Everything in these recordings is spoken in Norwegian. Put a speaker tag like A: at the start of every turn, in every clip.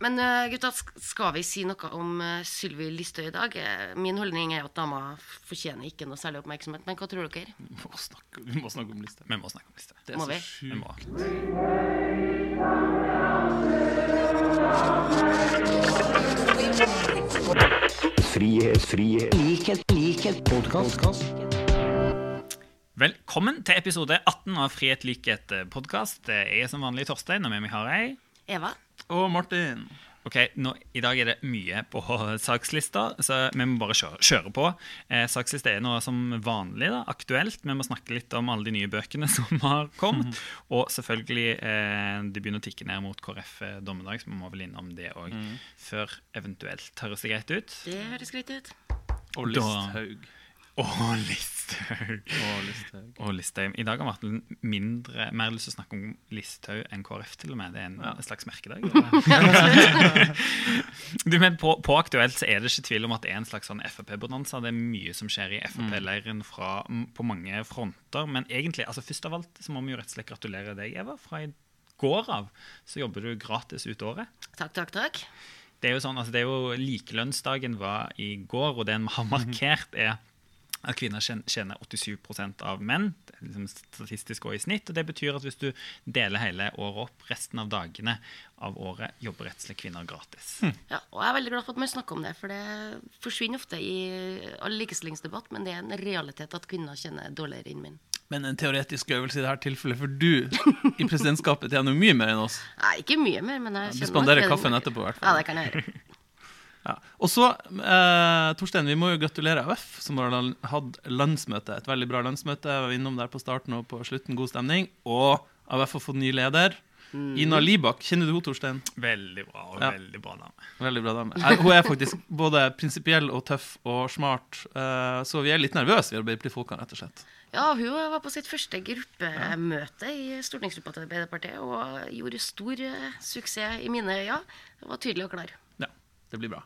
A: Men eh, gutta, skal vi si noe om uh, Sylvi Listhaug i dag? Eh, Min holdning er at dama fortjener ikke noe særlig oppmerksomhet. Men hva tror dere?
B: Vi må snakke, vi må snakke om Listhaug.
C: Vi må snakke om Listhaug.
B: Det er
A: Må
B: så
A: vi?
C: Vi
B: sjukt.
D: Frihet, frihet, likhet, likhet, podkast.
C: Velkommen til episode 18 av Frihet likhet podkast. Jeg er som vanlig Torstein, og med meg har jeg
A: Eva?
B: Og Martin.
C: Ok, nå, I dag er det mye på sakslista, så vi må bare kjøre, kjøre på. Eh, sakslista er noe som vanlig, da, aktuelt. Vi må snakke litt om alle de nye bøkene som har kommet. Og selvfølgelig, eh, det begynner å tikke ned mot KrF eh, dommedag, så vi må vel innom det òg før eventuelt. Høres det greit ut?
A: Det høres greit ut.
B: Og
C: Da-
B: Listhaug.
C: Å, Listhaug!
B: Og Listhaug.
C: Og Listhaug. I dag har Martin mindre, mer lyst til å snakke om Listhaug enn KrF, til og med. Det er en slags merkedag. du, men på, på Aktuelt så er det ikke tvil om at det er en slags sånn Frp-bonanza. Det er mye som skjer i Frp-leiren på mange fronter. Men egentlig, altså først av alt så må vi jo rett og slett gratulere deg, Eva. Fra i går av så jobber du gratis ut året.
A: Takk, takk, takk.
C: Det er jo sånn, altså det er jo Likelønnsdagen var i går, og det en har markert, er at kvinner tjen- tjener 87 av menn, det er liksom statistisk og i snitt. og Det betyr at hvis du deler hele året opp, resten av dagene av året, jobber rett og slett kvinner gratis.
A: Ja, og jeg er veldig glad for at man snakker om det, for det forsvinner ofte i all likestillingsdebatt, men det er en realitet at kvinner kjenner dårligere enn menn.
B: Men en teoretisk øvelse i dette tilfellet, for du i presidentskapet tjener jo mye mer enn oss.
A: Nei, ikke mye mer, men jeg kjenner
B: Du
A: spanderer
B: kaffen etterpå, i hvert
A: Ja, det kan jeg gjøre.
B: Ja. Og så, eh, Torstein, vi må jo gratulere AUF, som har hatt landsmøte. Et veldig bra landsmøte. Jeg var innom der på starten og på slutten. God stemning. Og AUF har fått ny leder. Ina Libak. Kjenner du henne, Torstein?
C: Veldig bra. og
B: Ja.
C: veldig bra dame.
B: Veldig bra dame. Er, Hun er faktisk både prinsipiell og tøff og smart, eh, så vi er litt nervøse, vi Arbeiderparti-folkene, rett og slett.
A: Ja, hun var på sitt første gruppemøte i stortingsgruppa til Arbeiderpartiet og gjorde stor eh, suksess i mine øyne. Hun var tydelig og klar.
B: Det blir bra.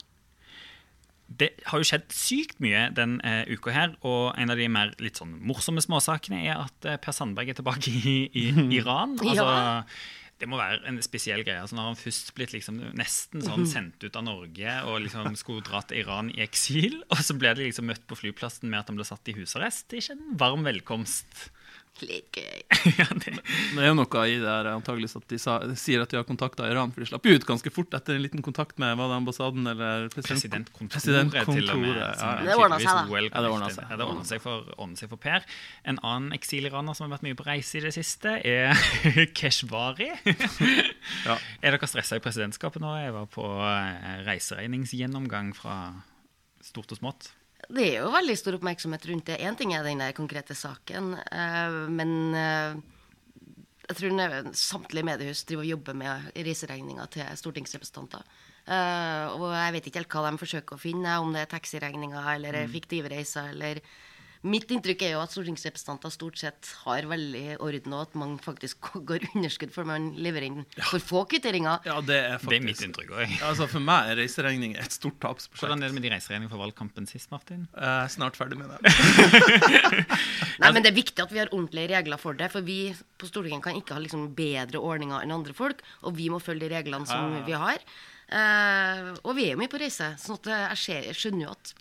C: Det har jo skjedd sykt mye den eh, uka her, og en av de mer litt sånn morsomme småsakene er at eh, Per Sandberg er tilbake i, i Iran. Altså,
A: Ja.
C: Det må være en spesiell greie. Altså, når han først blitt liksom nesten sånn sendt ut av Norge og liksom skulle dra til Iran i eksil, og så ble de liksom møtt på flyplassen med at han ble satt i husarrest. Det er ikke en varm velkomst.
A: Litt gøy.
C: ja, det,
B: Det er jo noe i det her antageligvis at de, sa, de sier at de har kontakta Iran, for de slapp ut ganske fort etter en liten kontakt med var det ambassaden eller president,
C: Presidentkontoret, til og med.
B: Ja, ja.
A: Det ordna seg, da.
B: Ja, det
C: ordna
B: seg.
C: Ja, det ordnet seg for, seg for Per. En annen eksiliraner som har vært mye på reise i det siste, er Keshvari.
B: Ja.
C: Er dere stressa i presidentskapet nå? Jeg var på eh, reiseregningsgjennomgang fra stort og smått.
A: Det er jo veldig stor oppmerksomhet rundt det. Én ting er den der konkrete saken, eh, men eh, jeg tror samtlige mediehus driver og jobber med reiseregninga til stortingsrepresentanter. Eh, og jeg vet ikke helt hva de forsøker å finne, om det er taxiregninger eller fiktive reiser eller Mitt inntrykk er jo at stortingsrepresentanter stort sett har veldig orden, og at man faktisk går underskudd for man leverer inn for få kvitteringer.
B: Ja, det er faktisk
C: Det er mitt inntrykk òg.
B: Altså, for meg er reiseregning et stort tapsprosjekt.
C: Hvordan er det med de reiseregningene for valgkampen sist, Martin?
B: Er snart ferdig med det.
A: Nei, men det er viktig at vi har ordentlige regler for det. For vi på Stortinget kan ikke ha liksom bedre ordninger enn andre folk, og vi må følge de reglene som vi har. Eh, og vi er jo mye på reise, sånn at jeg, jeg skjønner jo at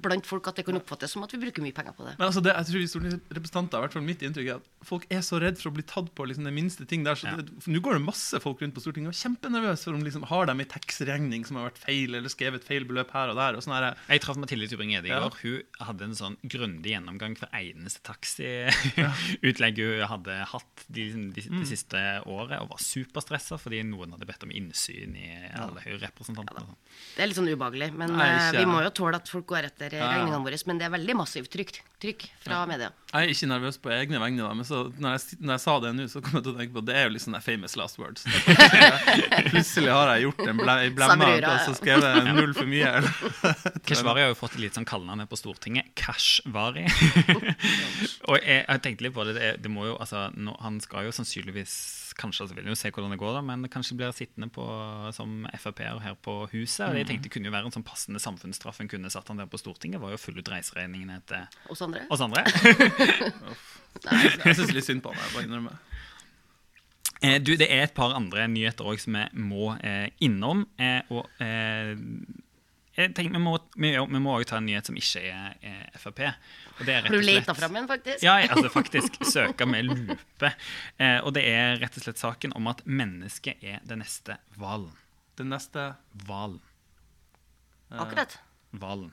A: blant folk at det kan oppfattes som at vi bruker mye penger på det.
B: Men altså, det, jeg tror vi stortingsrepresentanter, i hvert fall mitt inntrykk, er at folk er så redd for å bli tatt på liksom, det minste ting der. Så
C: Ja.
B: Nå går det masse folk rundt på Stortinget og er kjempenervøse for om liksom, har de en tekstregning som har vært feil, eller skrevet feil beløp her og der. og sånn her.
C: Jeg traff Mathilde Tybring-Gjedde i
B: Ja.
C: går. Hun hadde en sånn grundig gjennomgang for eneste taxiutlegg hun hadde hatt de, de,
B: de
C: siste siste året, og var superstressa fordi noen hadde bedt om innsyn i alle Høyre-representantene. sånn.
A: Det er litt sånn ubehagelig, men
B: Nei,
A: eh, vi må jo tåle at folk går etter
B: Ja, ja.
A: regningene våre. Men det er veldig massivt trykk, trykk fra media.
B: Jeg er ikke nervøs på egne vegne, da, men så, når, jeg, når jeg sa det nå, så kom jeg til å tenke på at det er jo litt sånn der famous last words. Plutselig har jeg gjort en ble,
A: blemme
B: og så skrevet jeg null for mye. Eller?
C: Keshvari har jo fått et litt sånn kallenavn på Stortinget. Kashvari. og jeg, jeg tenkte litt på det. Det, det må jo, altså, nå, han skal jo sannsynligvis Kanskje altså, vil han jo se hvordan det går, da, men kanskje blir sittende på, som Frp-er her på huset. og jeg tenkte Det kunne jo være en sånn passende samfunnsstraff en kunne satt han der på Stortinget. var jo å fylle ut reiseregningene til
A: Oss andre.
C: oss andre.
B: Jeg syns litt synd på ham. jeg bare innrømmer.
C: Eh, du, det er et par andre nyheter òg som vi må eh, innom. Eh, og eh, jeg tenker, vi må vi, må også ta en nyhet som ikke er, er Frp. Og det er
A: Har du leta fram en, faktisk?
C: Ja, jeg- altså faktisk søka med lupe. Eh, og det er rett og slett saken om at mennesket er det neste hvalen.
B: Den neste
C: Hvalen.
A: Akkurat.
C: Hvalen.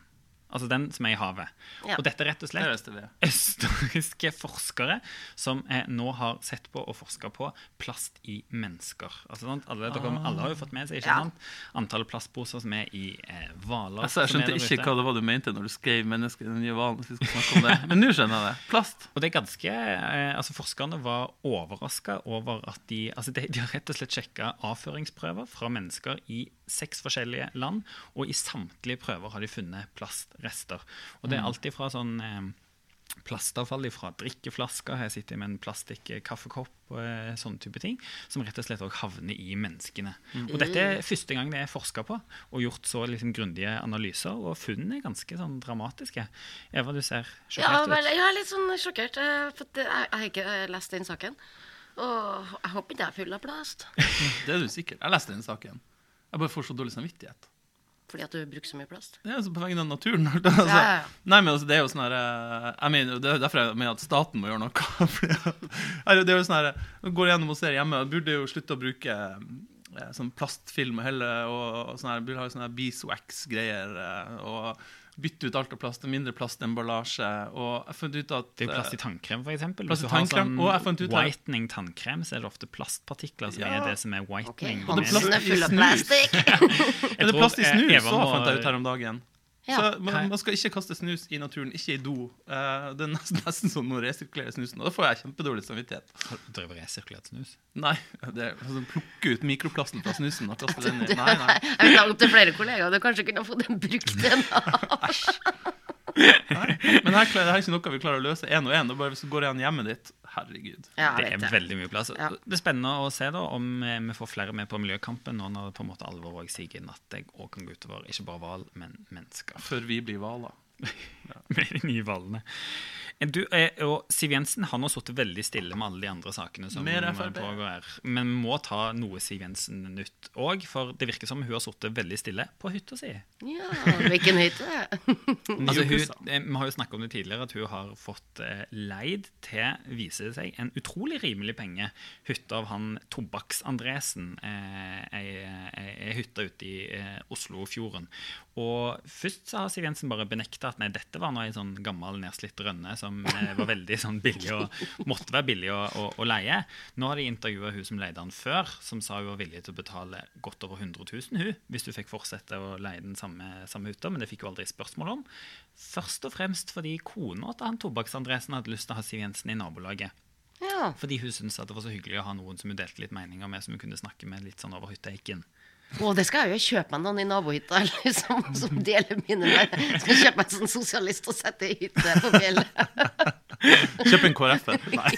C: Altså den som er i havet.
A: Ja.
C: Og dette er rett og slett
B: det det.
C: østerrikske forskere som eh, nå har sett på og forska på plast i mennesker. Altså, sant? Alle, dere, alle har jo fått med seg ikke
A: Ja.
C: sant? antallet plastposer som er i eh.
B: Altså, jeg skjønte ikke
C: ute.
B: hva det var du mente når du skrev 'mennesker i den nye hvalen'. Men nå skjønner jeg det. Plast.
C: Og det er ganske, eh, altså Forskerne var overraska over at de altså de, de har rett og slett sjekka avføringsprøver fra mennesker i seks forskjellige land, og i samtlige prøver har de funnet plastrester. Og det er alltid fra sånn eh, plastavfall fra drikkeflasker, her sitter jeg med en plastikk-kaffekopp og eh, sånne type ting, som rett og slett også havner i menneskene. Og dette er første gang det er forska på og gjort så liksom grundige analyser, og funnene er ganske sånn dramatiske. Eva, du ser sjokkert
A: ja,
C: ut.
A: jeg er litt sånn sjokkert. eh, For jeg, jeg har ikke eh, lest den saken. Og jeg håper ikke jeg er full av plast.
B: Det er du sikkert. Jeg leste den saken. Jeg bare får så dårlig samvittighet.
A: Fordi at du bruker så mye plast.
B: Er altså på vegne av naturen. Altså,
A: Ja, ja, ja.
B: Nei, men altså, det er jo sånn her eh, Jeg mener, Det er derfor jeg mener at staten må gjøre noe. Fordi at, det er jo sånn her Går gjennom og ser hjemme, og burde jo slutte å bruke eh, sånn plastfilm og hele, og, og sånn her, burde ha sånne beeswax-greier eh, og bytte ut alt av plast, mindre plastemballasje. Og jeg funnet ut at
C: Det er jo plast i
B: eh,
C: tannkrem,
B: i
C: Hvis du har sånn
B: og fant
C: whitening tannkrem, så er det ofte plastpartikler som
B: Ja.
C: er det som er
A: whitening.
C: whitening.
B: Og det er plast i
A: plastikk.
B: Er det plast i så fant jeg ut her om dagen.
A: Ja.
B: Så man, man skal ikke kaste snus i naturen, ikke i do. Uh, det er nesten, nesten sånn å resirkulere snusen. Og da får jeg kjempedårlig samvittighet.
C: Har du drevet resirkulert snus?
B: Nei, det er altså, plukke ut mikroplasten fra snusen og kaste den i. Nei, nei.
A: Jeg vil opp til flere kollegaer. Du kanskje kunne fått den brukt en
B: Men her, det her er ikke noe vi klarer å løse én og én. Bare hvis du går igjen hjemmet ditt. Herregud.
A: Ja,
C: Det er veldig mye plass.
A: Ja.
C: Det er spennende å se da om eh, vi får flere med på miljøkampen nå når det på en måte alvoret siger inn at det òg kan gå utover ikke bare hval, men mennesker.
B: Før vi blir hvaler.
C: med de nye hvalene. Eh, Du, eh, og Siv Jensen har nå sittet veldig stille med alle de andre sakene som eh, pågår. Men vi må ta noe Siv Jensen-nytt òg, for det virker som hun har sittet veldig stille på hytta si.
A: Ja, hvilken hytte?
C: Altså, hun, vi har jo snakket om det tidligere, at hun har fått leid til, viser det seg, en utrolig rimelig penge. Hytta av han Tobakks-Andresen. Eh, ei, hytte ute i eh, Oslofjorden. Og først så har Siv Jensen bare benekta at nei, dette var nå ei sånn gammel, nedslitt rønne som eh, var veldig sånn billig og måtte være billig å, å, å leie. Nå har de intervjua hun som leide den før, som sa hun var villig til å betale godt over 100 000 hun, hvis du fikk fortsette å leie den samme, samme hytta, men det fikk hun aldri spørsmål om. Først og fremst fordi kona til han Tobakks-Andresen hadde lyst til å ha Siv Jensen i nabolaget.
A: Ja.
C: Fordi hun syntes det var så hyggelig å ha noen som hun delte litt meninger med, som hun kunne snakke med litt sånn over hytteheiken.
A: Å, det skal jeg jo kjøpe meg noen i nabohytta liksom, som deler mine med. Skal kjøpe meg en sånn sosialist og sette i hytte på fjellet.
B: Kjøp en KrF-er. Nei,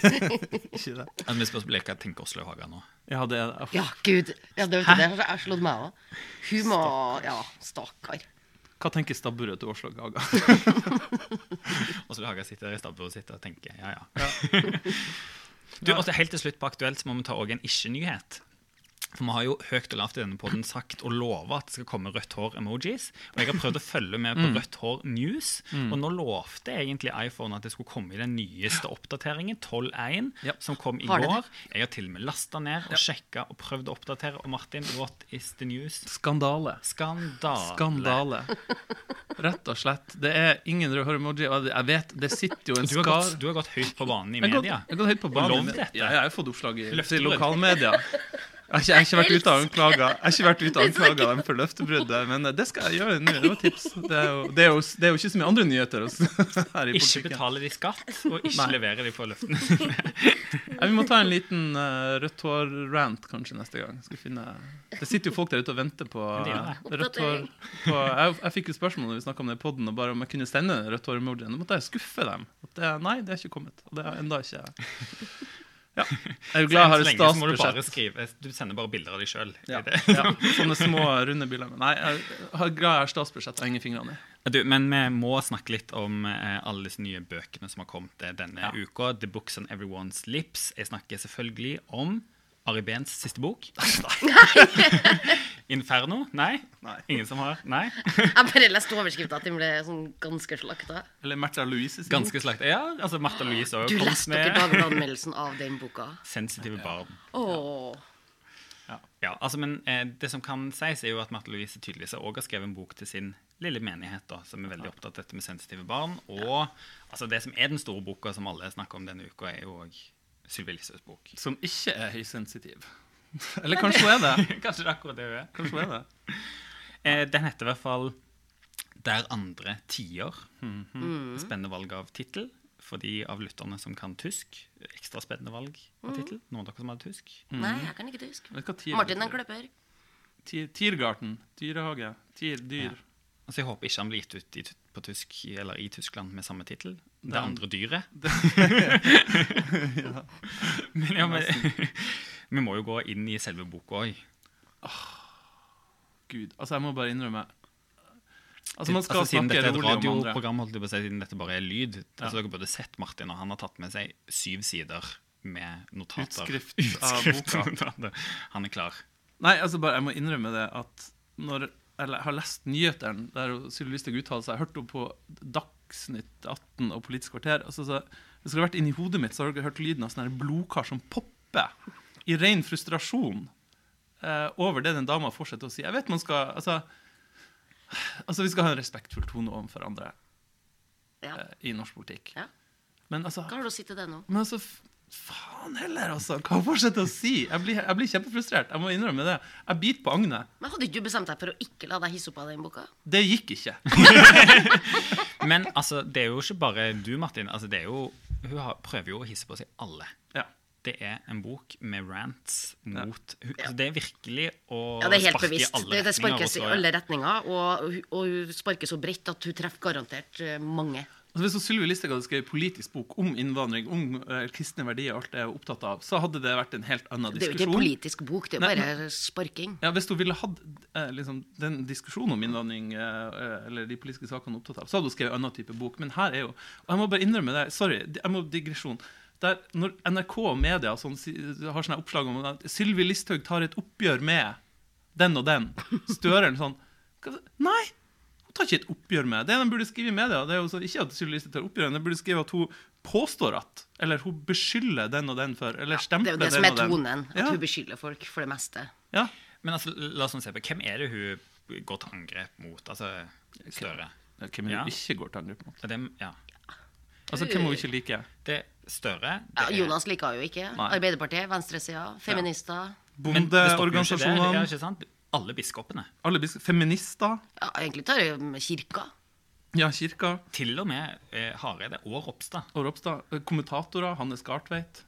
B: ikke det.
C: Men Mitt spørsmål er hva tenker Åslaug Haga nå?
B: Ja, det er
A: Ja, gud. Ja, det, vet du, det har slått meg òg. Hun må Ja, stakkar.
B: Hva tenker stabburet til Åslaug Haga?
C: Åslaug Haga sitter i stabburet sitt og tenker ja, ja. du, også Helt til slutt på Aktuelt så må vi ta også en ikke-nyhet. For Vi har jo høyt og lavt i denne podden sagt og lova at det skal komme rødt hår-emojis. Og jeg har prøvd å følge med på Rødt hår News. Og nå lovte egentlig iPhone at det skulle komme i den nyeste oppdateringen, 12.1,
B: Ja.
C: som kom i
A: Har
C: går. Jeg har til og med lasta ned og sjekka og prøvd å oppdatere. Og Martin, what is the news?
B: Skandale.
C: Skandale.
B: Skandale. Rett og slett. Det er ingen rød hår-emoji. Jeg vet, det sitter jo en
C: Du har,
B: skar
C: gått, du har gått høyt på banen i
B: Jeg har gått-
C: media.
B: jeg har gått høyt på banen. Ja, jeg har fått oppslag i i lokalmedia. Jeg har ikke, har vært ute og anklaga Jeg har ikke vært ute og anklaga dem for løftebruddet, men det skal jeg gjøre nå. Det var tips. Det er jo, det er jo, det er jo ikke så mye andre nyheter her i
C: Ikke
B: betale
C: betaler de skatt, og ikke
B: Nei.
C: leverer de på løftene sine.
B: Ja, vi må ta en liten uh, rødt hår-rant kanskje neste gang. Skal vi finne Det sitter jo folk der ute og venter på uh, rødt hår. På, jeg, jeg fikk jo spørsmål når vi snakka om det i poden, bare om jeg kunne sende rødt hår-emojien. Da måtte jeg skuffe dem. At det, nei, det er ikke kommet. Og det er enda ikke Ja. Er jo glad jeg har et statsbudsjett?
C: du Du sender bare bilder av deg sjøl.
B: Ja, ja, sånne små, runde bilder. Nei, jeg er glad jeg har statsbudsjett og henger fingrene i.
C: Du, men vi må snakke litt om eh, alle disse nye bøkene som har kommet eh, denne
B: Ja.
C: uka. The Books on Everyone's Lips. Jeg snakker selvfølgelig om Ari Behns siste bok. Inferno? Nei?
B: Nei.
C: Ingen som har? Nei?
A: Jeg bare leste overskrifta at den ble sånn ganske slakta.
B: Eller Märtha Louise sin
C: Ganske slakta, Ja, altså Martha Louise
A: Du
C: også kom
A: leste dere
C: med
A: Dagbladet-anmeldelsen av den boka?
C: sensitive barn.
A: Åh.
C: Ja, altså, men eh, Det som kan sies, er jo at Martha Louise tydeligvis også har skrevet en bok til sin lille menighet, da, som er veldig opptatt av dette med sensitive barn. Og altså, det som er den store boka som alle snakker om denne uka, er jo òg Listhaugs bok.
B: Som ikke er høysensitiv. Eller kanskje hun er det.
C: Kanskje det er akkurat det hun er.
B: Kanskje hun er det.
C: Eh, den heter i hvert fall Der andre tider. Spennende valg av tittel. For de av lytterne som kan tysk. Ekstra spennende valg av tittel. Noen av dere som hadde tysk.
A: Nei, jeg kan ikke
B: tier
A: Martin den
B: kløper.
A: kløpper.
B: Tier- Tiergarten. Dyrehage. Tier, dyr.
C: Altså, jeg håper ikke han blir gitt ut i, på tysk eller i Tyskland med samme tittel. Det
B: Den-
C: andre dyret. Men ja, men, vi må jo gå inn i selve boka òg.
B: Gud. Altså, jeg må bare innrømme Altså, man skal
C: altså, siden
B: snakke
C: er
B: rolig om andre.
C: radioprogram, holdt jeg på å si, siden dette bare er lyd altså, Dere burde sett Martin, og han har tatt med seg syv sider med notater.
B: Utskrift av boka.
C: Notater. Han er klar.
B: Nei, altså bare, jeg må innrømme det at når eller har lest nyhetene der Sylvi Lysthaug uttaler seg, jeg har hørt henne på Dagsnytt 18 og Politisk kvarter altså, så, Hvis det har vært inni hodet mitt, så har dere hørt lyden av sånne blodkar som popper i ren frustrasjon eh, over det den dama fortsetter å si. Jeg vet man skal Altså, altså vi skal ha en respektfull tone overfor andre
A: Ja.
B: eh, i norsk politikk.
A: ja.
B: Men altså
A: Hva har du å si til det nå?
B: men altså, faen heller, altså. Hva fortsetter å si? Jeg blir, jeg blir kjempefrustrert. Jeg må innrømme det. Jeg biter på agnet.
A: Men Hadde ikke du bestemt deg for å ikke la deg hisse opp av den boka?
B: Det gikk ikke.
C: Men altså, det er jo ikke bare du, Martin. Altså, det er jo, hun har, prøver jo å hisse på seg alle.
B: Ja.
C: Det er en bok med rants mot ja. altså, Det er virkelig å
A: Ja, det er helt
C: sparke i
A: alle
C: alle
A: Det, det sparkes i alle retninger, og, og hun sparker så bredt at hun treffer garantert eh, mange.
B: Altså, hvis hun Sylvi Listhaug hadde skrevet politisk bok om innvandring, om uh, kristne verdier og alt det jeg er opptatt av, så hadde det vært en helt annen diskusjon.
A: Det er jo ikke en politisk bok, det er jo bare sparking.
B: Ja, Hvis hun ville hatt uh, liksom, den diskusjonen om innvandring uh, eller de politiske sakene hun er opptatt av, så hadde hun skrevet en annen type bok. Men her er jo Og jeg må bare innrømme det. Sorry, jeg må digresjon. Der, når NRK og media sånn, har sånne oppslag om at Sylvi Listhaug tar et oppgjør med den og den Støren sånn Nei! Hun tar ikke et oppgjør med det. de burde skrive i media, det er jo så, ikke at Sylvi Listhaug tar oppgjør, de burde skrive at hun påstår at, eller hun beskylder den og den for, eller stempler den og den.
A: Det er jo det som er tonen. At
B: Ja.
A: hun beskylder folk for det meste.
B: Ja.
C: Men altså, la oss se på hvem er det hun går til angrep mot? Altså Støre.
B: Hvem er det
C: Ja.
B: hun ikke går til angrep mot?
C: Det, ja.
B: Altså, hvem hun ikke liker.
C: det Støre. Det
A: Ja, Jonas liker jo ikke.
B: Nei.
A: Arbeiderpartiet, venstresida, feminister.
C: Ja,
B: Bondeorganisasjonene,
C: ikke sant? Alle biskopene.
B: alle bis- feminister,
A: Ja, egentlig tar jeg med kirka.
B: ja, kirka
C: Til og med eh, Hareide og Ropstad.
B: og Ropstad. eh, Kommentatorer, Hannes Gartveit.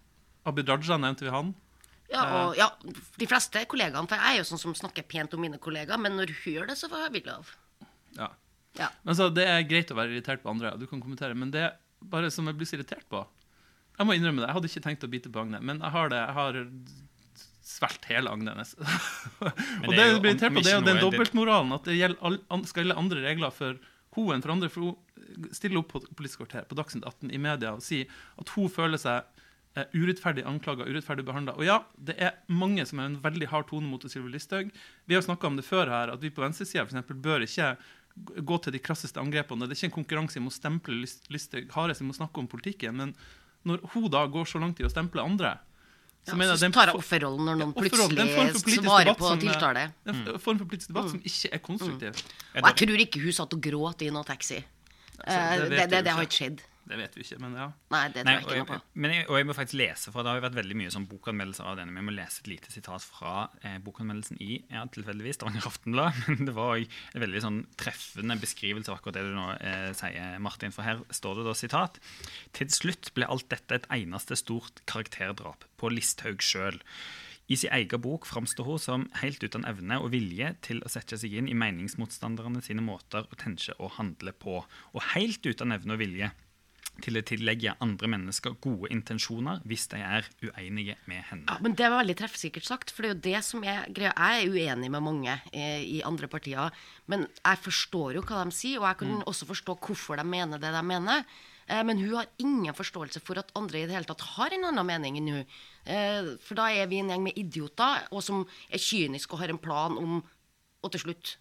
B: Abid Raja nevnte vi han.
A: Ja, og ja, de fleste kollegaene. For jeg er jo sånn som snakker pent om mine kollegaer, men når hun gjør det, så får jeg vil av.
B: Ja.
A: Ja.
B: Men så, Det er greit å være irritert på andre, du kan kommentere, men det bare som jeg blir så irritert på. Jeg må innrømme det, jeg hadde ikke tenkt å bite på agnet, men jeg har det. Jeg har svelget hele agnet nesten. og
C: det
B: jeg blir
C: om-
B: irritert på, det er jo den dobbeltmoralen. At det gjelder skal gjelde andre regler for hun enn for andre. For hun stiller opp på Politisk kvarter på Dagsnytt 18 i media og sier at hun føler seg eh, urettferdig anklaga, urettferdig behandla. Og ja, det er mange som har en veldig hard tone mot Sylvi Listhaug. Vi har snakka om det før her, at vi på venstresida bør ikke gå til de krasseste angrepene. Det er ikke en konkurranse om å stemple List- Listhaug hardest, vi må snakke om politikken. Men når hun da går så langt i å stemple andre,
A: Ja,
B: mener
A: så tar jeg offerrollen når noen plutselig svarer på
B: eh,
A: tiltale.
B: det er en form for politisk debatt som ikke er konstruktiv.
A: Og jeg tror ikke hun satt og gråt i noen taxi. Eh,
B: det
A: det, det, det har
B: ikke
A: skjedd.
B: Det vet vi ikke, men ja.
A: Nei, det tror jeg ikke noe på.
C: men jeg, og jeg må faktisk lese, for det har jo vært veldig mye sånn bokanmeldelser av denne. Men jeg må lese et lite sitat fra eh, bokanmeldelsen i ja, tilfeldigvis Stavanger Aftenblad. Men det var også en veldig sånn treffende beskrivelse av akkurat det du nå eh, sier, Martin. For her står det da sitat. Til slutt ble alt dette et eneste stort karakterdrap på Listhaug sjøl. I sin egen bok framstår hun som helt uten evne og vilje til å sette seg inn i meningsmotstanderne sine måter å tenke og handle på, og helt uten evne og vilje til å tillegge andre mennesker gode intensjoner hvis de er uenige med henne.
A: Ja, men Det var veldig treffsikkert sagt. For det er jo det som er greia. Jeg er uenig med mange eh, i andre partier. Men jeg forstår jo hva de sier, og jeg kan
B: Mm.
A: også forstå hvorfor de mener det de mener. Eh, men hun har ingen forståelse for at andre i det hele tatt har en annen mening enn hun. Eh, for da er vi en gjeng med idioter og som er kyniske og har en plan om å til slutt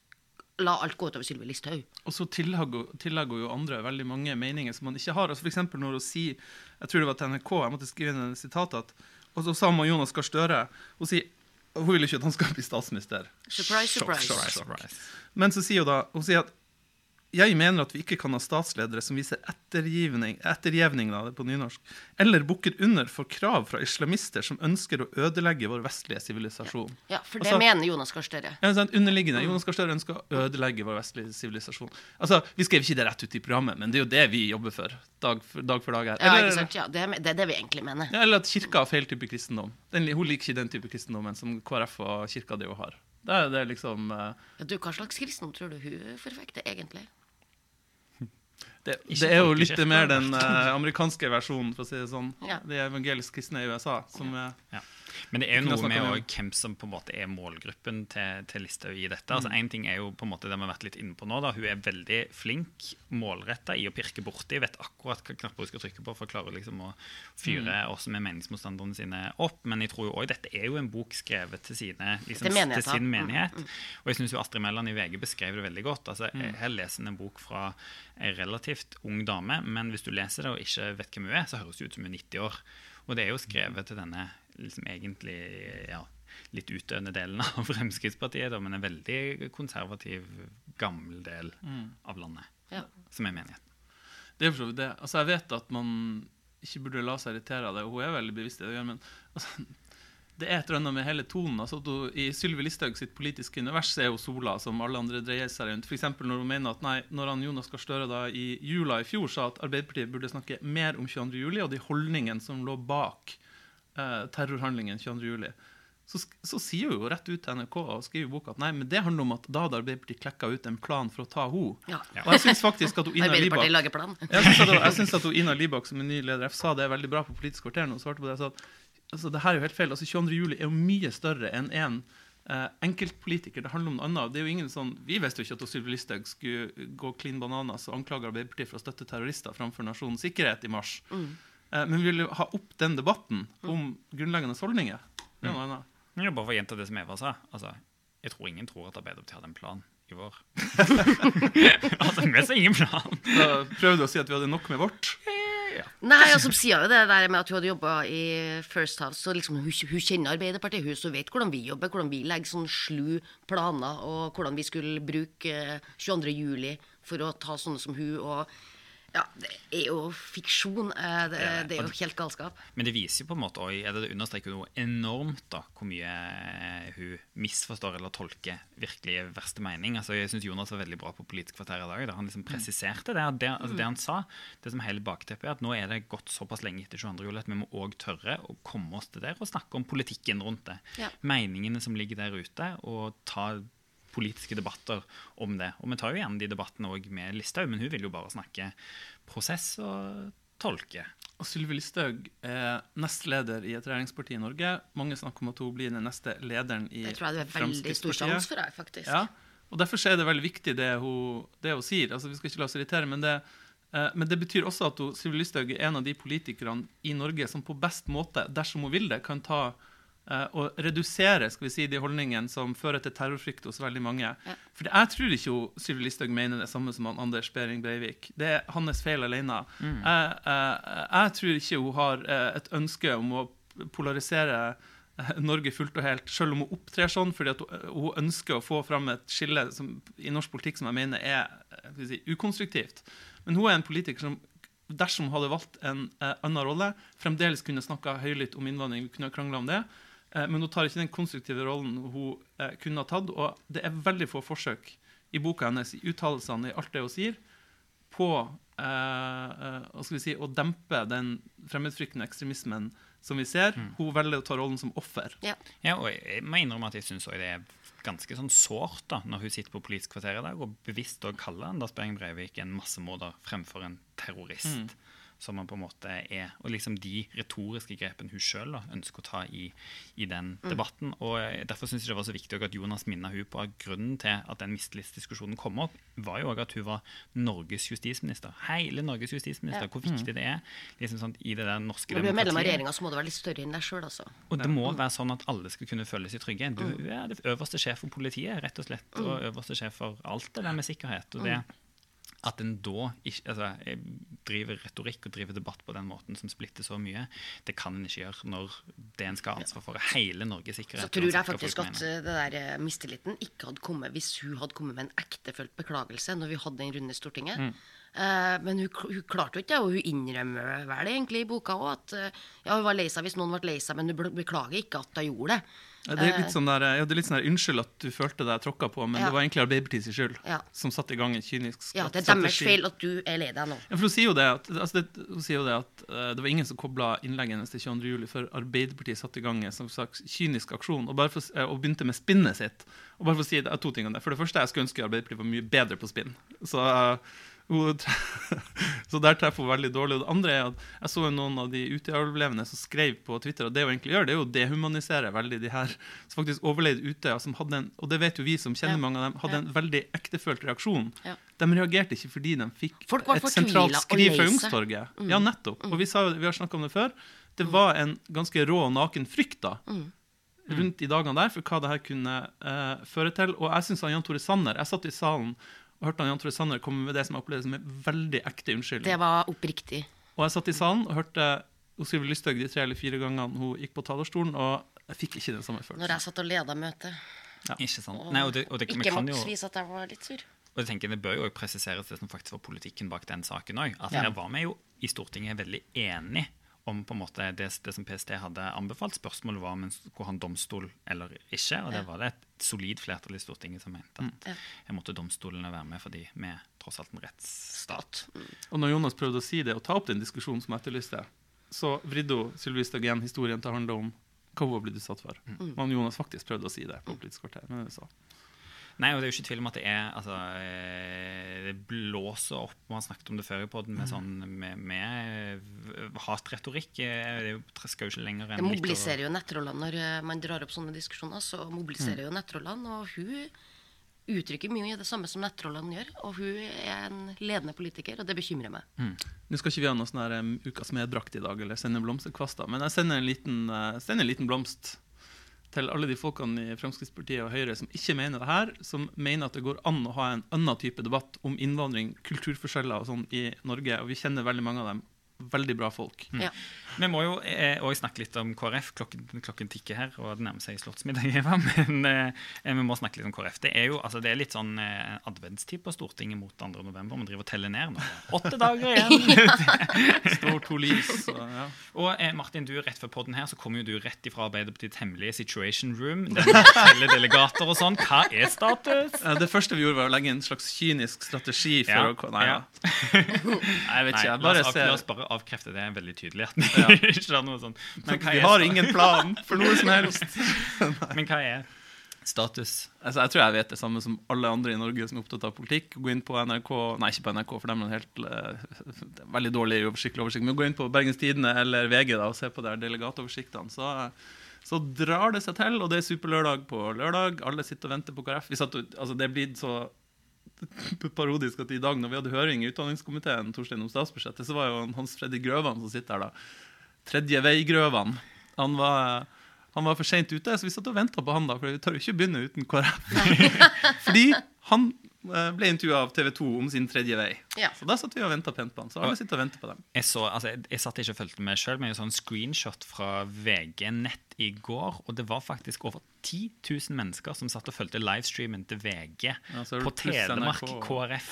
A: la alt gå utover Sylvi Listhaug.
B: Og så tillegger jo andre veldig mange meninger som man ikke har. Altså eksempel når hun sier Jeg tror det var til NRK, jeg måtte skrive inn et sitat at Og så sa man Jonas Gahr Støre Hun sier hun vil ikke at han skal bli statsminister.
A: Surprise, surprise.
C: Surprise, surprise.
B: Men så sier hun da hun sier at jeg mener at vi ikke kan ha statsledere som viser ettergivning, er på nynorsk, eller bukker under for krav fra islamister som ønsker å ødelegge vår vestlige sivilisasjon.
A: Ja, for det
B: Altså-
A: mener Jonas Gahr Støre.
B: Ja, sånn, underliggende. Jonas Gahr Støre ønsker å ødelegge vår vestlige sivilisasjon. Altså, Vi skrev ikke det rett ut i programmet, men det er jo det vi jobber for dag for dag, for dag her.
A: Ja, ikke sant? Ja, det, er- det er det vi egentlig mener.
B: Ja, eller at kirka har feil type kristendom. Den, hun liker ikke den type kristendommen som KrF og kirka det jo har. Det er det liksom Uh...
A: Ja, du, Hva slags kristendom tror du hun forfekter, egentlig?
B: Det, det er jo litt mer den uh, amerikanske versjonen, for å si det sånn.
A: Ja.
B: De evangelisk kristne i USA. Som er,
C: Ja. Men det er jo noe med
B: om-
C: hvem som på en måte er målgruppen til, til Listhaug i dette. Altså En ting er jo på en måte det vi har vært litt inne på nå. da Hun er veldig flink, målretta i å pirke borti. Vet akkurat hva knapper hun skal trykke på for å klare liksom å fyre også med meningsmotstanderne sine opp. Men jeg tror jo også dette er jo en bok skrevet til, sine, liksom,
A: Til
C: sin
A: Mm,
C: menighet. Og jeg syns Astrid Mæland i VG beskrev det veldig godt. Altså,
B: Mm.
C: Her leser en en bok fra ei relativt ung dame, men hvis du leser det og ikke vet hvem hun er, så høres det ut som hun er 90 år. Og det er jo skrevet til denne liksom egentlig ja, litt utdøende delen av Fremskrittspartiet, da, men en veldig konservativ, gammel del
B: Mm.
C: av landet,
A: Ja.
C: som er menigheten.
B: det er for så vidt det. Altså, jeg vet at man ikke burde la seg irritere av det, og hun er veldig bevisst i det, men altså, det er et eller annet med hele tonen. Altså, at hun, I Sylvi Listhaug sitt politiske univers er hun sola som alle andre dreier seg rundt. Eksempel når hun mener at nei, når han Jonas Gahr Støre da i jula i fjor sa at Arbeiderpartiet burde snakke mer om 22. juli og de holdningene som lå bak eh, terrorhandlingen 22. juli, så, så sier hun jo rett ut til NRK og skriver i boka at nei, men det handler om at da hadde Arbeiderpartiet klekka ut en plan for å ta henne.
A: Ja.
B: Og jeg syns faktisk at hun Ina Libak
A: lager plan.
B: jeg syns at, synes at hun, Ina Libak som er ny leder F sa det er veldig bra på Politisk kvarter hun svarte på det. så at altså, det her er jo helt feil. Altså, 22. juli er jo mye større enn én eh, enkeltpolitiker. Det handler om noe annet. Det er jo ingen sånn, Vi visste jo ikke at Sylvi Listhaug skulle gå clean bananas og anklage Arbeiderpartiet for å støtte terrorister framfor nasjonens sikkerhet i mars. Eh, men vi vil jo ha opp den debatten om grunnleggende holdninger. Det er noe annet.
C: Ja, bare for å gjenta det som Eva sa. Altså, jeg tror ingen tror at Arbeiderpartiet hadde en plan i vår. altså, vi sa ingen plan.
B: Da prøvde du å si at vi hadde nok med vårt.
A: Nei, altså sier jo det der med at hun hadde jobba i First House, så liksom hun, hun kjenner Arbeiderpartiet, hun så vet hvordan vi jobber, hvordan vi legger sånn slu planer, og hvordan vi skulle bruke eh, 22. juli for å ta sånne som hun, og ja, det er jo fiksjon. eh, Det,
C: er det.
A: er jo helt galskap.
C: Men det viser jo på en måte også, eller det understreker noe enormt da, hvor mye eh, hun misforstår eller tolker virkelig verste mening. Altså, jeg syns Jonas var veldig bra på Politisk kvarter i dag. Da. Han liksom presiserte det. det, altså, det han sa, det som hele bakteppet er at nå er det gått såpass lenge etter 22. juli at vi må òg tørre å komme oss til der og snakke om politikken rundt det.
A: Ja.
C: Meningene som ligger der ute, og ta politiske debatter om det. Og vi tar jo gjerne de debattene òg med Listhaug, men hun vil jo bare snakke prosess og tolke.
B: Og Sylvi Listhaug er nestleder i et regjeringsparti i Norge. Mange snakker om at hun blir den neste lederen i
A: Det tror jeg det er veldig stor
B: Fremskrittspartiet.
A: sjanse for, deg, faktisk.
B: Ja, og Derfor er det veldig viktig det hun, det hun sier. Altså, vi skal ikke la oss irritere, men det, eh, men det betyr også at Sylvi Listhaug er en av de politikerne i Norge som på best måte, dersom hun vil det, kan ta eh, og redusere skal vi si, de holdningene som fører til terrorfrykt hos veldig mange. For jeg tror ikke Sylvi Listhaug mener det samme som han Anders Behring Breivik. Det er hans feil alene. Jeg, eh, jeg tror ikke hun har eh, et ønske om å polarisere eh, Norge fullt og helt, selv om hun opptrer sånn, fordi hun, ønsker å få fram et skille som, i norsk politikk som jeg mener er eh, skal vi si, ukonstruktivt. Men hun er en politiker som dersom hun hadde valgt en eh, annen rolle, fremdeles kunne snakka høylytt om innvandring. Vi kunne krangla om det. Eh, men hun tar ikke den konstruktive rollen hun eh, kunne ha tatt. Og det er veldig få forsøk i boka hennes, i uttalelsene, i alt det hun sier, på eh, eh, hva skal vi si, å dempe den fremmedfryktende ekstremismen som vi ser. Hun velger å ta rollen som offer.
A: Ja.
C: Ja, og jeg må innrømme at jeg syns det er ganske sånn sårt da, når hun sitter på Politisk kvarter i dag og bevisst også kaller Anders Behring Breivik en massemorder fremfor en terrorist. Som man på en måte er. Og liksom de retoriske grepene hun sjøl ønsker å ta i, i den debatten. Og eh, Derfor syns jeg det var så viktig at Jonas minna hun på at grunnen til at den mistillitsdiskusjonen kom opp, var jo også at hun var Norges justisminister. Hele Norges justisminister.
A: Ja.
C: Hvor viktig det er liksom sånn, i det der norske
A: Når du er medlem av
C: demokratiet.
A: regjeringa, så må du være litt større enn deg sjøl, altså.
C: Og det må være sånn at alle skal kunne føle seg trygge. Du er det øverste sjef for politiet, rett og slett, og øverste sjef for alt det der med sikkerhet. Og det at en da ikke, altså, eh, driver retorikk og driver debatt på den måten som splitter så mye, det kan en ikke gjøre når det en skal ha ansvar for, er hele Norges sikkerhet.
A: Så tror jeg faktisk at det der eh, mistilliten ikke hadde kommet hvis hun hadde kommet med en ektefølt beklagelse når vi hadde den runde i Stortinget. Eh, men hun, hun klarte jo ikke det, og hun innrømmer vel egentlig i boka òg at eh, ja, hun var lei seg hvis noen ble lei seg, men hun beklager ikke at hun gjorde det.
B: Det er litt sånn der, ja, det er litt sånn der, Unnskyld at du følte deg tråkka på, men
A: Ja.
B: det var egentlig Arbeiderpartiets skyld
A: Ja.
B: som satte i gang en kynisk
A: Ja, det er deres feil at du er lei deg nå.
B: Ja, for Hun sier jo det at, altså det, jo det, at uh, det var ingen som kobla innlegget hennes til 22. juli før Arbeiderpartiet satte i gang en sånn kynisk aksjon og, for, uh, eh, og begynte med spinnet sitt. Og bare for å si det, to ting om det. For det første, jeg skulle ønske Arbeiderpartiet var mye bedre på spinn. Så, eh, hun, så der treffer hun veldig dårlig. Og det andre er at jeg så jo noen av de Utøya-overlevende som skrev på Twitter at det hun egentlig gjør, det er jo å dehumanisere veldig de her som faktisk overlevde Utøya, som hadde en, og det vet jo vi som kjenner
A: Ja.
B: mange av dem, hadde
A: Ja.
B: en veldig ektefølt reaksjon.
A: Ja.
B: De reagerte ikke fordi de fikk
A: Folk var
B: et sentralt skriv fra
A: lei
B: Mm. Ja, nettopp. Og vi, sa, vi har snakka om det før. Det var en ganske rå og naken frykt da, rundt i dagene der for hva det her kunne uh, føre til. Og jeg syns Jan Tore Sanner Jeg satt i salen og hørte han Jan Tore Sanner komme med det som jeg opplevde som en veldig ekte unnskyldning.
A: Det var oppriktig.
B: Og jeg satt i salen og hørte Sylvi Lysthaug de tre eller fire gangene hun gikk på talerstolen, og jeg fikk ikke den samme følelsen.
A: Når jeg satt og leda møtet.
C: Ikke sant?
A: Og
C: Nei, og det, og det,
A: ikke vise at jeg var litt sur.
C: og jeg tenker Det bør jo også presiseres det som faktisk var politikken bak den saken òg. At
B: Ja.
C: her var vi jo i Stortinget veldig enige om på en måte det, det som PST hadde anbefalt. Spørsmålet var om en skulle ha en domstol eller ikke. Og det var det et solid flertall i Stortinget som mente at
A: Ja.
C: her måtte domstolene være med fordi vi er tross alt en rettsstat.
B: Og når Jonas prøvde å si det og ta opp den diskusjonen som etterlyste, så vridde hun Sylvi Stagen historien til å handle om hva hun var blitt utsatt for. Og han Jonas faktisk prøvde å si det på Politisk kvarter. Men det sa.
C: Nei, og det er jo ikke tvil om at det er altså, eh, Det blåser opp Vi har snakket om det før i podden med, sånn, med, med hatretorikk. Eh, Det skal jo ikke lenger enn over-
A: mobiliserer jo nettrollene når eh, man drar opp sånne diskusjoner. Så mobiliserer jo nettrollene, og hun uttrykker mye det samme som nettrollene gjør. Og hun er en ledende politiker, og det bekymrer meg.
B: Nå skal ikke vi ha noe sånn her, um, ukas medbrakt i dag, eller sende blomsterkvaster, men jeg sender en liten, eh, sender en liten blomst til alle de folkene i Fremskrittspartiet og Høyre som ikke mener det her, som mener at det går an å ha en annen type debatt om innvandring, kulturforskjeller og sånn i Norge, og vi kjenner veldig mange av dem. Veldig bra folk.
A: Ja.
C: Vi må jo eh, også snakke litt om KrF. Klokken, klokken tikker her, og det nærmer seg slottsmiddag. Eva, Men eh, vi må snakke litt om KrF. Det er jo altså, det er litt sånn eh, adventstid på Stortinget mot 2. november. Man driver og teller ned nå. Åtte dager igjen!
B: Står to lys. Og, ja.
C: og eh, Martin, du rett før podden her, så kommer jo du rett ifra Arbeiderpartiets hemmelige Situation Room. Teller delegater og sånn. Hva er status?
B: Eh, Det første vi gjorde, var å legge en slags kynisk strategi for
C: Ja,
B: å Nei, ja. Nei, jeg vet
C: Nei,
B: ikke. Jeg bare ser
C: la oss bare avkrefte det veldig tydelig.
B: Ja.
C: sånn. Men
B: Vi har ingen plan for noe som helst.
C: Men hva er status?
B: Altså, jeg tror jeg vet det samme som alle andre i Norge som er opptatt av politikk. Gå inn på NRK Nei, ikke på NRK, for dem er en helt uh, veldig dårlig oversiktlig oversikt. Men gå inn på Bergens Tidende eller VG da, og se på der delegatoversiktene. Så, så drar det seg til, og det er superlørdag på lørdag. Alle sitter og venter på KrF. Vi satt, altså, det er blitt så parodisk at i dag når vi hadde høring i utdanningskomiteen Torstein, om statsbudsjettet, så var jo Hans Fredrik Grøvan som sitter her da. Tredje vei-Grøvan. Han var, han var for seint ute, så vi satt og venta på han, da, for vi tør ikke begynne uten KrF. Fordi han ble intervjua av TV 2 om sin tredje vei.
A: Ja.
B: Så da satt vi og venta pent på han. Så alle sitter og venter på dem.
C: Jeg, så, altså, jeg, jeg satt ikke og fulgte med sjøl, men en sånn screenshot fra VG Nett i går. Og det var faktisk over 10 000 mennesker som satt og fulgte livestreamen til VG
B: Ja, så det
C: på Telemark
B: NRK.
C: KrF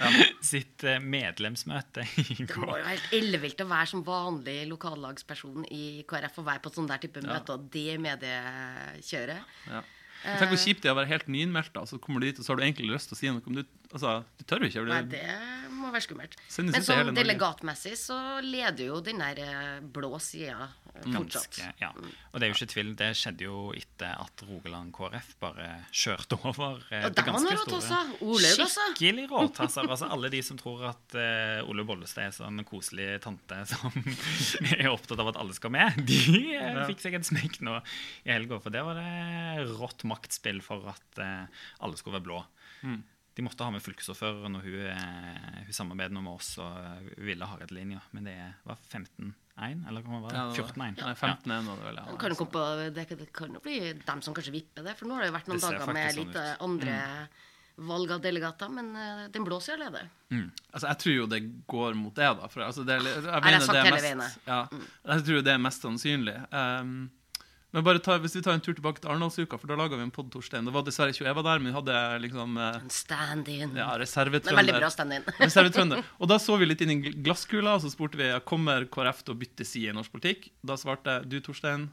C: sitt eh, medlemsmøte i
A: Det
C: går.
A: var jo helt ellevilt å være som vanlig lokallagsperson i KrF og være på sånn der type møte, og det mediekjøret.
B: Ja. Tenk hvor kjipt det er å være helt nyinnmeldt, så kommer du dit, og så har du egentlig lyst til å si noe, men du, altså, du tør jo ikke.
A: Nei,
B: Det,
A: det må være skummelt. Men sånn delegatmessig så leder jo den der eh, blå sida Fortsatt.
C: Ganske, ja. Og det er jo ikke tvil, det skjedde jo etter at Rogaland KrF bare kjørte over eh,
A: Ja,
C: det
A: der var noen
C: ganske store.
A: Olaug, altså.
C: Skikkelig råtasser. Altså, alle de som tror at uh, Ole Bollestad er sånn koselig tante som er opptatt av at alle skal med, de eh, fikk seg en smekk nå i helga. For der var det rått maktspill for at uh, alle skulle være blå.
B: Mm.
C: De måtte ha med fylkesordføreren og hun, eh, hun samarbeidet med oss og eh, ville ha Redlinja. Men det var 15-1, eller hva var det?
B: Ja, det var-
C: 14-1.
B: Ja, 15 det vel.
A: Det kan, jo komme på, det, det kan jo bli dem som kanskje vipper det, for nå har det jo vært noen dager med
C: faktisk sånn
A: litt eh,
C: ut.
A: andre valg av delegater, men den blåser jo allerede. Mm.
B: Altså, jeg tror jo det går mot det, da. For, altså, det, er- jeg,
A: jeg
B: mener
A: sagt
B: det
A: hele veien,
B: mest, ja, jeg tror det er mest sannsynlig. Um, men bare ta, Hvis vi tar en tur tilbake til Arendalsuka, for da laga vi en pod Torstein. Det var dessverre ikke Eva der, men vi hadde liksom eh,
A: En stand-in.
B: ja,
A: det er veldig bra
B: reservetrønder.
A: stand-in.
B: Reservetrønder. Og da så vi litt inn i glasskula, og så spurte vi kommer KrF til å bytte side i norsk politikk. Da svarte du, Torstein,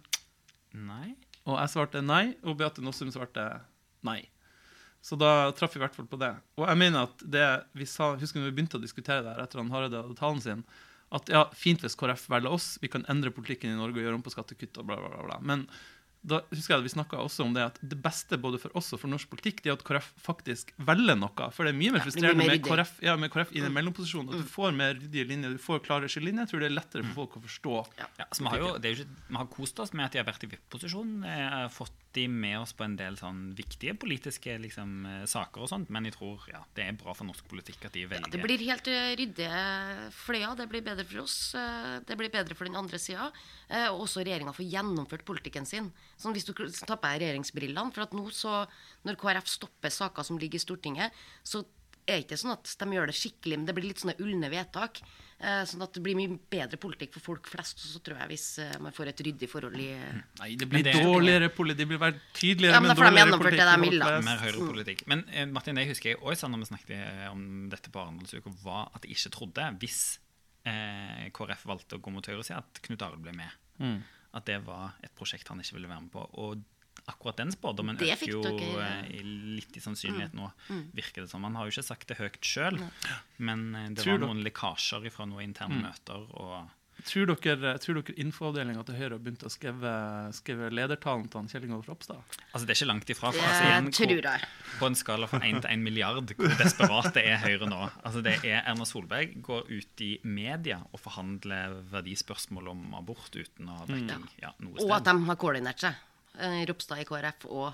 C: Nei.
B: og jeg svarte nei, og Beate Nossum svarte nei. Så da traff vi i hvert fall på det. Og jeg mener at det vi sa, Husker når vi begynte å diskutere det her etter han Hareide hadde talen sin, at ja, fint hvis KrF velger oss, vi kan endre politikken i Norge og gjøre om på skattekutt og bla, bla, bla. bla. Men da husker jeg at vi snakka også om det at det beste både for oss og for norsk politikk, det er at KrF faktisk velger noe. For det er mye mer
A: Ja,
B: frustrerende
A: mer
B: med.
A: Mm.
B: KrF, ja, med KrF i den mellomposisjonen. At du får mer ryddige linjer, du får klare skillelinjer. Jeg tror det er lettere for folk å forstå.
C: Ja, så vi har jo det er jo ikke, vi har kost oss med at de har vært i VIP-posisjon. eh, Fått de med oss på en del sånn viktige politiske liksom, eh, saker og sånt. Men jeg tror ja, det er bra for norsk politikk at de velger
A: Det blir helt uh, ryddige fløyer. Det blir bedre for oss. eh, det blir bedre for den andre sida. Og også regjeringa får gjennomført politikken sin. Sånn Hvis du tar på deg regjeringsbrillene For at nå så, når KrF stopper saker som ligger i Stortinget, så er det ikke sånn at de gjør det skikkelig, men det blir litt sånne ulne vedtak. eh, sånn at det blir mye bedre politikk for folk flest. Og så tror jeg hvis eh, man får et ryddig forhold i
B: Nei, det blir
C: det-
B: dårligere politikk. Det blir være tydeligere,
A: Ja, men
B: men dårligere
A: gjennomført det
B: politikk.
A: de
B: for
A: vil, da.
B: folk flest.
C: mer høyrepolitikk. Men eh, Martin, jeg husker jeg også når vi snakket om dette på Arendalsuka, var at jeg ikke trodde, hvis eh, KrF valgte å gå mot høyresida, at Knut Arild ble med.
B: Mm.
C: At det var et prosjekt han ikke ville være med på. Og akkurat den spådommen øker jo
A: dere-
C: eh, litt i sannsynlighet nå, virker det som. Han har jo ikke sagt det høyt sjøl, men eh, det
B: Tror
C: var
B: du-
C: noen lekkasjer fra noen interne møter. og
B: Tror dere, tror dere infoavdelinga til Høyre har begynt å skrive, skrive ledertalen til Kjell Ingolf Ropstad?
C: Altså, det er ikke langt ifra. For, altså, igjen, hvor- På en skala fra 1 til 1 milliard, hvor desperate er Høyre nå? Altså det er Erna Solberg går ut i media og forhandler verdispørsmål om abort uten å ha dekning ja, noe
A: Og at de har koordinert seg. Eh, Ropstad i KrF og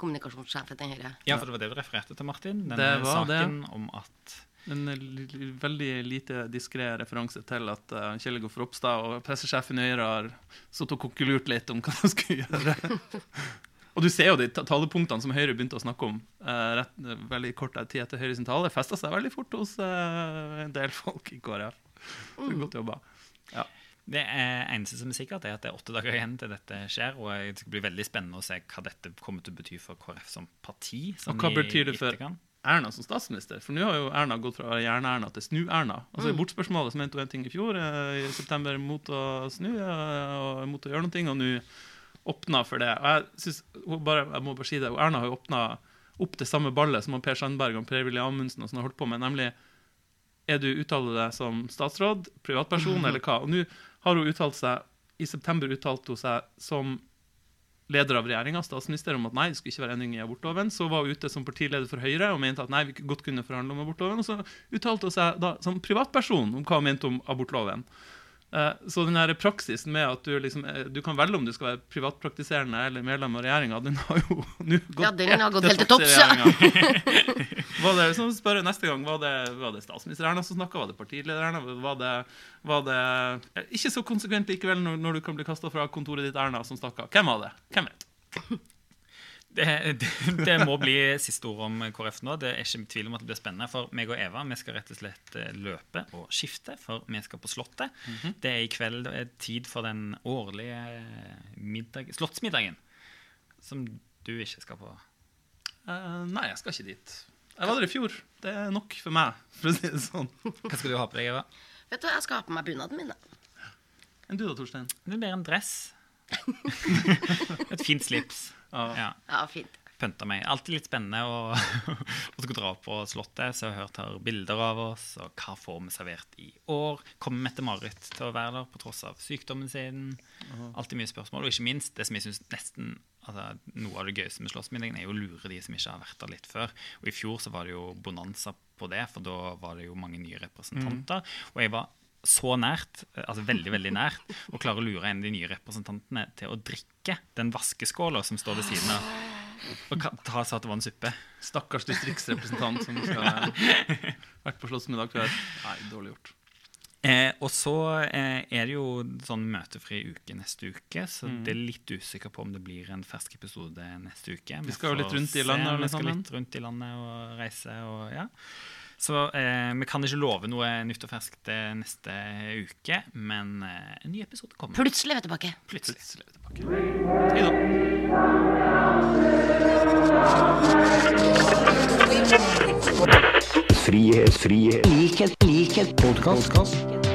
A: kommunikasjonssjefen til Høyre.
C: Ja, for det var det du refererte til, Martin. Denne
B: Det var det.
C: saken om at
B: En veldig lite diskré referanse til at uh, Kjell Ingolf Ropstad og pressesjefen i Høyre har sittet og konkurrert litt om hva de skulle gjøre. og du ser jo de talepunktene som Høyre begynte å snakke om uh, rett, veldig kort tid etter Høyre sin tale, festa seg veldig fort hos uh, en del folk i KrF. Så Godt jobba. Ja.
C: Det er eneste som er sikkert, er at det er åtte dager igjen til dette skjer. Og det blir veldig spennende å se hva dette kommer til å bety for KrF som parti.
B: Og
C: Sånn
B: hva betyr det for. Erna som statsminister? For nå har jo Erna gått fra Jern-Erna til Snu-Erna. Altså I bortspørsmålet så mente hun en ting i fjor, eh, i september, mot å snu eh, og mot å gjøre noe, og nå åpna for det. Og jeg, synes, bare, jeg må bare si det, Erna har jo åpna opp det samme ballet som Per Sandberg og Per-Willy Amundsen og sånn har holdt på med, nemlig er du uttaler deg som statsråd, privatperson eller hva? Og nå har hun uttalt seg I september uttalte hun seg som leder av regjeringa, statsminister, om at nei, det skulle ikke være endring i abortloven. Så var hun ute som partileder for Høyre og mente at nei, vi godt kunne forhandle om abortloven. Og så uttalte hun seg da som privatperson om hva hun mente om abortloven. Eh, Så den her praksisen med at du, liksom, eh, du kan velge om du skal være privatpraktiserende eller medlem av regjeringa, den har jo nå gått
A: Ja, den har gått helt til topps, ja.
B: Det, så spør jeg neste gang, var det, var det statsminister Erna som snakka? Var det partileder Erna? Var det, var det Ikke så konsekvent likevel når, når du kan bli kasta fra kontoret ditt, Erna, som snakka. Hvem var det? Hvem vet?
C: Det, det, det må bli siste ord om KrF nå. Det er ikke tvil om at det blir spennende. For meg og Eva vi skal rett og slett eh, løpe og skifte, for vi skal på Slottet. Det er i kveld tid for den årlige middag, slottsmiddagen. Som du ikke skal på.
B: Uh, nei, jeg skal ikke dit. Jeg var der i fjor. Det er nok for meg, for å si det sånn.
C: Hva skal du ha på deg, Eva?
A: Vet du, Jeg skal ha på meg bunaden min. da.
B: Enn du da, Torstein?
C: Det blir en dress. Et fint slips.
B: Ja.
C: Ja.
A: Ja, fint.
C: pynta meg. Alltid litt spennende å, å skulle dra på Slottet, så jeg har hørt her bilder av oss, og hva får vi servert i år? Kommer Mette-Marit til å være der på tross av sykdommen sin? Alltid mye spørsmål. Og ikke minst, det som jeg synes nesten altså, Noe av det gøyeste med Slottsmiddagen er jo å lure de som ikke har vært der litt før. Og i fjor så var det jo bonanza på det, for da var det jo mange nye representanter. Og jeg var så nært, altså veldig veldig nært, å klare å lure en av de nye representantene til å drikke den vaskeskåla som står ved siden av. Og ta sa at det var en suppe.
B: Stakkars distriktsrepresentant som skal ha vært på slottsmiddag før. Nei, dårlig gjort.
C: Eh, og så eh, er det jo sånn møtefri uke neste uke, så det er litt usikker på om det blir en fersk episode neste uke.
B: Vi skal jo litt rundt i landet,
C: Vi skal litt rundt i landet og reise og ja. Så eh, vi kan ikke love noe nytt og ferskt eh, neste uke, men eh, en ny episode kommer.
A: Plutselig er vi tilbake.
C: Plutselig.
B: Plutselig er vi tilbake. Hei da.
D: Frihet, frihet, likhet, likhet, podkast.